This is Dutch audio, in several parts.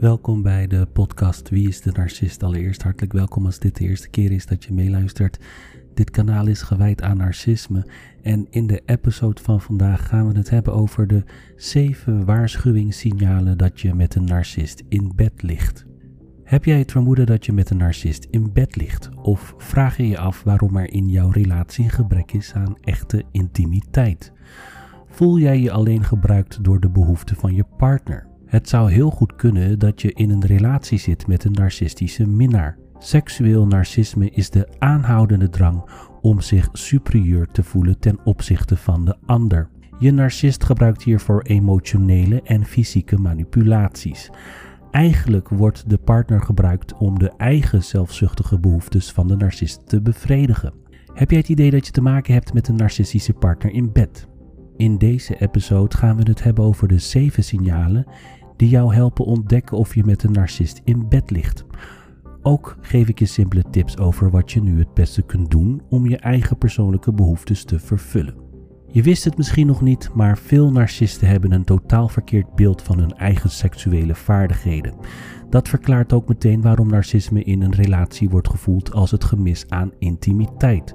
Welkom bij de podcast Wie is de Narcist? Allereerst hartelijk welkom als dit de eerste keer is dat je meeluistert. Dit kanaal is gewijd aan narcisme en in de episode van vandaag gaan we het hebben over de 7 waarschuwingssignalen dat je met een narcist in bed ligt. Heb jij het vermoeden dat je met een narcist in bed ligt? Of vraag je je af waarom er in jouw relatie gebrek is aan echte intimiteit? Voel jij je alleen gebruikt door de behoeften van je partner? Het zou heel goed kunnen dat je in een relatie zit met een narcistische minnaar. Seksueel narcisme is de aanhoudende drang om zich superieur te voelen ten opzichte van de ander. Je narcist gebruikt hiervoor emotionele en fysieke manipulaties. Eigenlijk wordt de partner gebruikt om de eigen zelfzuchtige behoeftes van de narcist te bevredigen. Heb jij het idee dat je te maken hebt met een narcistische partner in bed? In deze episode gaan we het hebben over de 7 signalen die jou helpen ontdekken of je met een narcist in bed ligt. Ook geef ik je simpele tips over wat je nu het beste kunt doen om je eigen persoonlijke behoeftes te vervullen. Je wist het misschien nog niet, maar veel narcisten hebben een totaal verkeerd beeld van hun eigen seksuele vaardigheden. Dat verklaart ook meteen waarom narcisme in een relatie wordt gevoeld als het gemis aan intimiteit.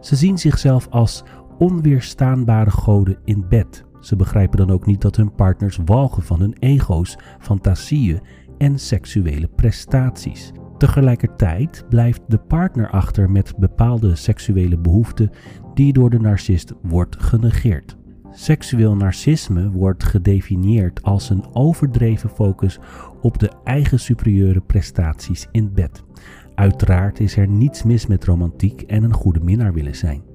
Ze zien zichzelf als onweerstaanbare goden in bed. Ze begrijpen dan ook niet dat hun partners walgen van hun ego's, fantasieën en seksuele prestaties. Tegelijkertijd blijft de partner achter met bepaalde seksuele behoeften die door de narcist wordt genegeerd. Seksueel narcisme wordt gedefinieerd als een overdreven focus op de eigen superieure prestaties in bed. Uiteraard is er niets mis met romantiek en een goede minnaar willen zijn.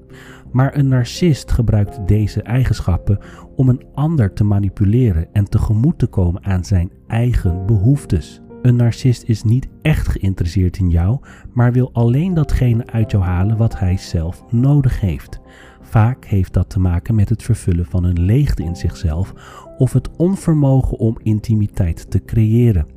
Maar een narcist gebruikt deze eigenschappen om een ander te manipuleren en tegemoet te komen aan zijn eigen behoeftes. Een narcist is niet echt geïnteresseerd in jou, maar wil alleen datgene uit jou halen wat hij zelf nodig heeft. Vaak heeft dat te maken met het vervullen van een leegte in zichzelf of het onvermogen om intimiteit te creëren.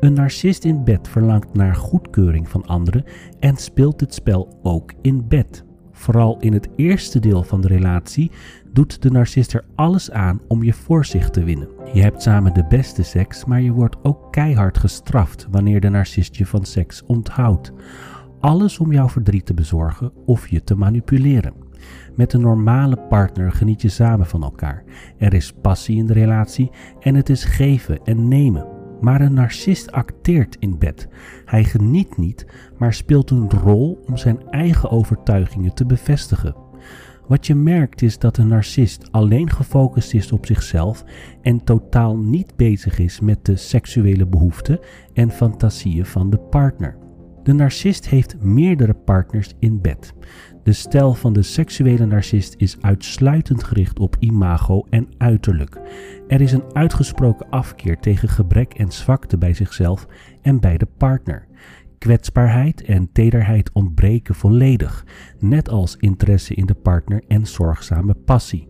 Een narcist in bed verlangt naar goedkeuring van anderen en speelt het spel ook in bed. Vooral in het eerste deel van de relatie doet de narcist er alles aan om je voor zich te winnen. Je hebt samen de beste seks, maar je wordt ook keihard gestraft wanneer de narcist je van seks onthoudt. Alles om jouw verdriet te bezorgen of je te manipuleren. Met een normale partner geniet je samen van elkaar. Er is passie in de relatie en het is geven en nemen. Maar een narcist acteert in bed. Hij geniet niet, maar speelt een rol om zijn eigen overtuigingen te bevestigen. Wat je merkt is dat een narcist alleen gefocust is op zichzelf en totaal niet bezig is met de seksuele behoeften en fantasieën van de partner. De narcist heeft meerdere partners in bed. De stijl van de seksuele narcist is uitsluitend gericht op imago en uiterlijk. Er is een uitgesproken afkeer tegen gebrek en zwakte bij zichzelf en bij de partner. Kwetsbaarheid en tederheid ontbreken volledig, net als interesse in de partner en zorgzame passie.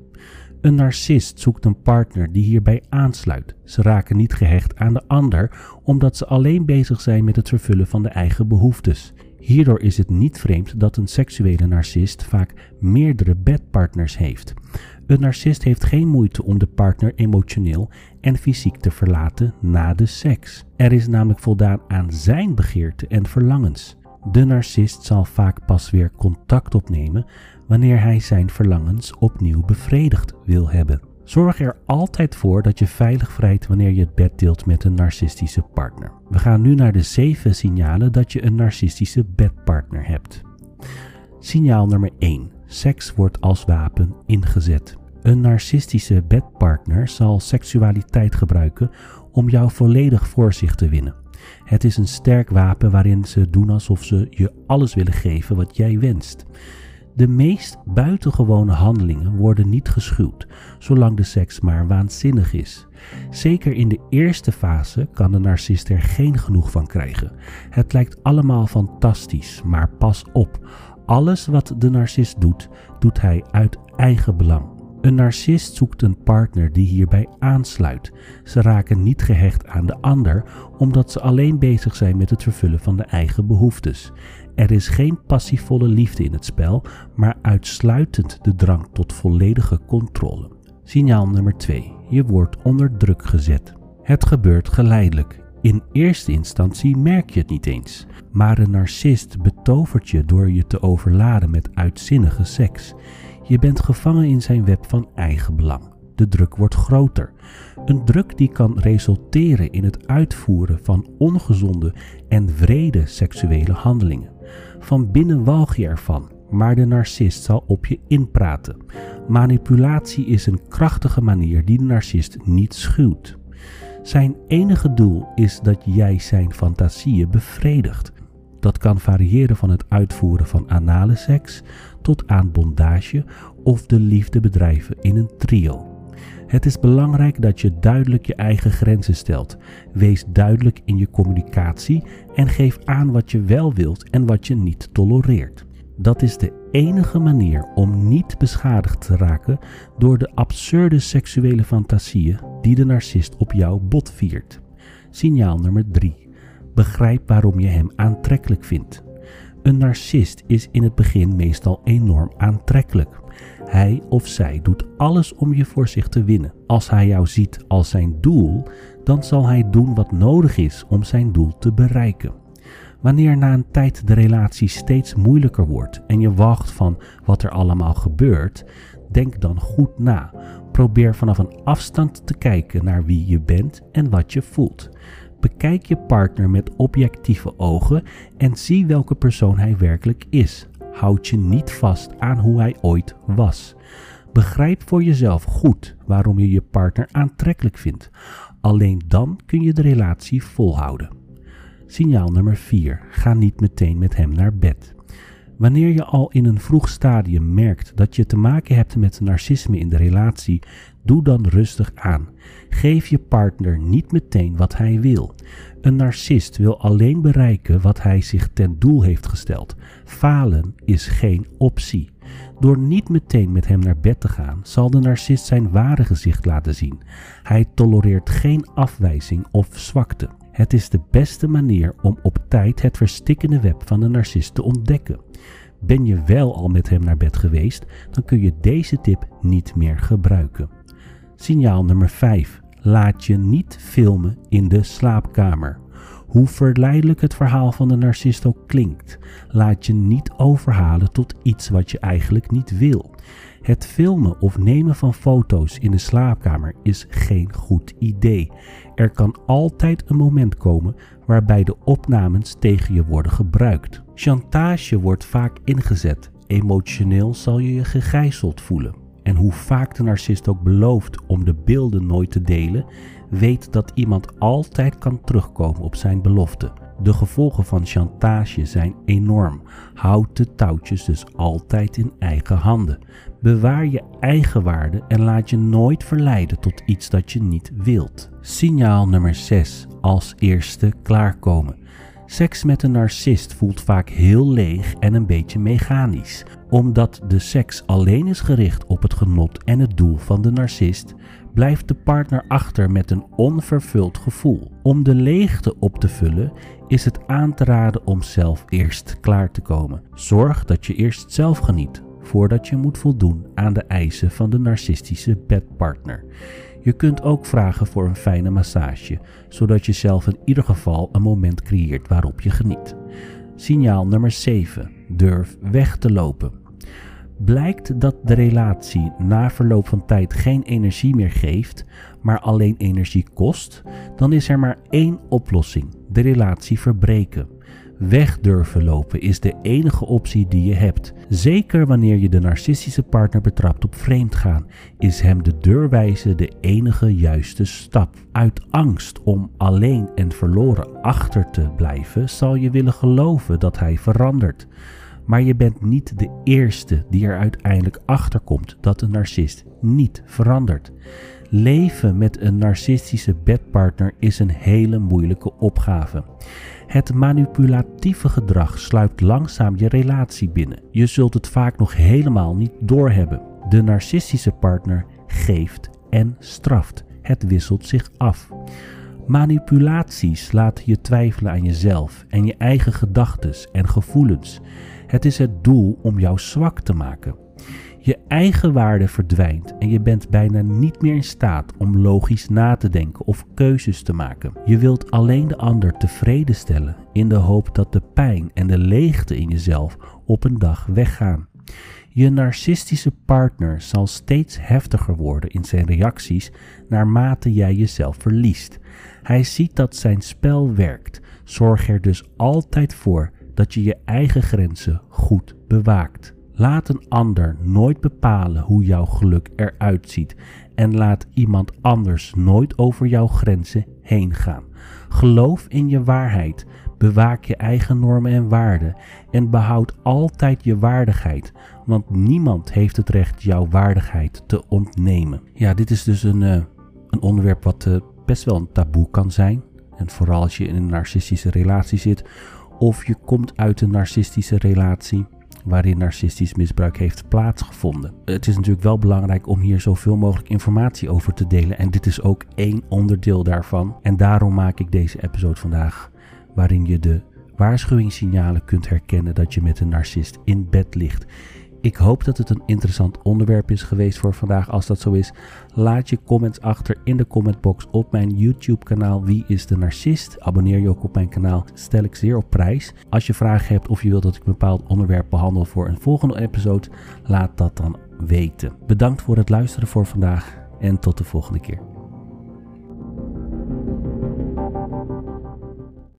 Een narcist zoekt een partner die hierbij aansluit. Ze raken niet gehecht aan de ander omdat ze alleen bezig zijn met het vervullen van de eigen behoeftes. Hierdoor is het niet vreemd dat een seksuele narcist vaak meerdere bedpartners heeft. Een narcist heeft geen moeite om de partner emotioneel en fysiek te verlaten na de seks. Er is namelijk voldaan aan zijn begeerten en verlangens. De narcist zal vaak pas weer contact opnemen wanneer hij zijn verlangens opnieuw bevredigd wil hebben. Zorg er altijd voor dat je veilig vrijt wanneer je het bed deelt met een narcistische partner. We gaan nu naar de 7 signalen dat je een narcistische bedpartner hebt. Signaal nummer 1. Seks wordt als wapen ingezet. Een narcistische bedpartner zal seksualiteit gebruiken om jou volledig voor zich te winnen. Het is een sterk wapen waarin ze doen alsof ze je alles willen geven wat jij wenst. De meest buitengewone handelingen worden niet geschuwd, zolang de seks maar waanzinnig is. Zeker in de eerste fase kan de narcist er geen genoeg van krijgen. Het lijkt allemaal fantastisch, maar pas op. Alles wat de narcist doet, doet hij uit eigen belang. Een narcist zoekt een partner die hierbij aansluit. Ze raken niet gehecht aan de ander omdat ze alleen bezig zijn met het vervullen van de eigen behoeftes. Er is geen passievolle liefde in het spel, maar uitsluitend de drang tot volledige controle. Signaal nummer 2. Je wordt onder druk gezet. Het gebeurt geleidelijk. In eerste instantie merk je het niet eens, maar een narcist betovert je door je te overladen met uitzinnige seks. Je bent gevangen in zijn web van eigen belang. De druk wordt groter. Een druk die kan resulteren in het uitvoeren van ongezonde en vrede seksuele handelingen. Van binnen walg je ervan, maar de narcist zal op je inpraten. Manipulatie is een krachtige manier die de narcist niet schuwt. Zijn enige doel is dat jij zijn fantasieën bevredigt. Dat kan variëren van het uitvoeren van anale seks tot aan bondage of de liefde bedrijven in een trio. Het is belangrijk dat je duidelijk je eigen grenzen stelt. Wees duidelijk in je communicatie en geef aan wat je wel wilt en wat je niet tolereert. Dat is de enige manier om niet beschadigd te raken door de absurde seksuele fantasieën die de narcist op jou botviert. Signaal nummer 3. Begrijp waarom je hem aantrekkelijk vindt. Een narcist is in het begin meestal enorm aantrekkelijk. Hij of zij doet alles om je voor zich te winnen. Als hij jou ziet als zijn doel, dan zal hij doen wat nodig is om zijn doel te bereiken. Wanneer na een tijd de relatie steeds moeilijker wordt en je wacht van wat er allemaal gebeurt, denk dan goed na. Probeer vanaf een afstand te kijken naar wie je bent en wat je voelt. Bekijk je partner met objectieve ogen en zie welke persoon hij werkelijk is. Houd je niet vast aan hoe hij ooit was. Begrijp voor jezelf goed waarom je je partner aantrekkelijk vindt. Alleen dan kun je de relatie volhouden. Signaal nummer 4. Ga niet meteen met hem naar bed. Wanneer je al in een vroeg stadium merkt dat je te maken hebt met narcisme in de relatie, doe dan rustig aan. Geef je partner niet meteen wat hij wil. Een narcist wil alleen bereiken wat hij zich ten doel heeft gesteld. Falen is geen optie. Door niet meteen met hem naar bed te gaan, zal de narcist zijn ware gezicht laten zien. Hij tolereert geen afwijzing of zwakte. Het is de beste manier om op tijd het verstikkende web van de narcist te ontdekken. Ben je wel al met hem naar bed geweest, dan kun je deze tip niet meer gebruiken. Signaal nummer 5. Laat je niet filmen in de slaapkamer. Hoe verleidelijk het verhaal van de narcist ook klinkt, laat je niet overhalen tot iets wat je eigenlijk niet wil. Het filmen of nemen van foto's in de slaapkamer is geen goed idee. Er kan altijd een moment komen waarbij de opnames tegen je worden gebruikt. Chantage wordt vaak ingezet. Emotioneel zal je je gegijzeld voelen. En hoe vaak de narcist ook belooft om de beelden nooit te delen, weet dat iemand altijd kan terugkomen op zijn belofte. De gevolgen van chantage zijn enorm. Houd de touwtjes dus altijd in eigen handen. Bewaar je eigen waarde en laat je nooit verleiden tot iets dat je niet wilt. Signaal nummer 6. Als eerste klaarkomen. Seks met een narcist voelt vaak heel leeg en een beetje mechanisch. Omdat de seks alleen is gericht op het genot en het doel van de narcist, blijft de partner achter met een onvervuld gevoel. Om de leegte op te vullen is het aan te raden om zelf eerst klaar te komen. Zorg dat je eerst zelf geniet voordat je moet voldoen aan de eisen van de narcistische bedpartner. Je kunt ook vragen voor een fijne massage, zodat je zelf in ieder geval een moment creëert waarop je geniet. Signaal nummer 7. Durf weg te lopen. Blijkt dat de relatie na verloop van tijd geen energie meer geeft, maar alleen energie kost, dan is er maar één oplossing: de relatie verbreken. Weg durven lopen is de enige optie die je hebt. Zeker wanneer je de narcistische partner betrapt op vreemdgaan, is hem de deur wijzen de enige juiste stap. Uit angst om alleen en verloren achter te blijven, zal je willen geloven dat hij verandert. Maar je bent niet de eerste die er uiteindelijk achter komt dat een narcist niet verandert. Leven met een narcistische bedpartner is een hele moeilijke opgave. Het manipulatieve gedrag sluipt langzaam je relatie binnen. Je zult het vaak nog helemaal niet doorhebben. De narcistische partner geeft en straft. Het wisselt zich af. Manipulaties laten je twijfelen aan jezelf en je eigen gedachten en gevoelens. Het is het doel om jou zwak te maken. Je eigen waarde verdwijnt en je bent bijna niet meer in staat om logisch na te denken of keuzes te maken. Je wilt alleen de ander tevreden stellen in de hoop dat de pijn en de leegte in jezelf op een dag weggaan. Je narcistische partner zal steeds heftiger worden in zijn reacties naarmate jij jezelf verliest. Hij ziet dat zijn spel werkt. Zorg er dus altijd voor dat je je eigen grenzen goed bewaakt. Laat een ander nooit bepalen hoe jouw geluk eruit ziet en laat iemand anders nooit over jouw grenzen heen gaan. Geloof in je waarheid, bewaak je eigen normen en waarden en behoud altijd je waardigheid, want niemand heeft het recht jouw waardigheid te ontnemen. Ja, dit is dus een, uh, een onderwerp wat uh, best wel een taboe kan zijn. En vooral als je in een narcistische relatie zit of je komt uit een narcistische relatie waarin narcistisch misbruik heeft plaatsgevonden. Het is natuurlijk wel belangrijk om hier zoveel mogelijk informatie over te delen en dit is ook één onderdeel daarvan. En daarom maak ik deze episode vandaag waarin je de waarschuwingssignalen kunt herkennen dat je met een narcist in bed ligt. Ik hoop dat het een interessant onderwerp is geweest voor vandaag. Als dat zo is, laat je comments achter in de commentbox op mijn YouTube kanaal Wie is de Narcist? Abonneer je ook op mijn kanaal, stel ik zeer op prijs. Als je vragen hebt of je wilt dat ik een bepaald onderwerp behandel voor een volgende episode, laat dat dan weten. Bedankt voor het luisteren voor vandaag en tot de volgende keer.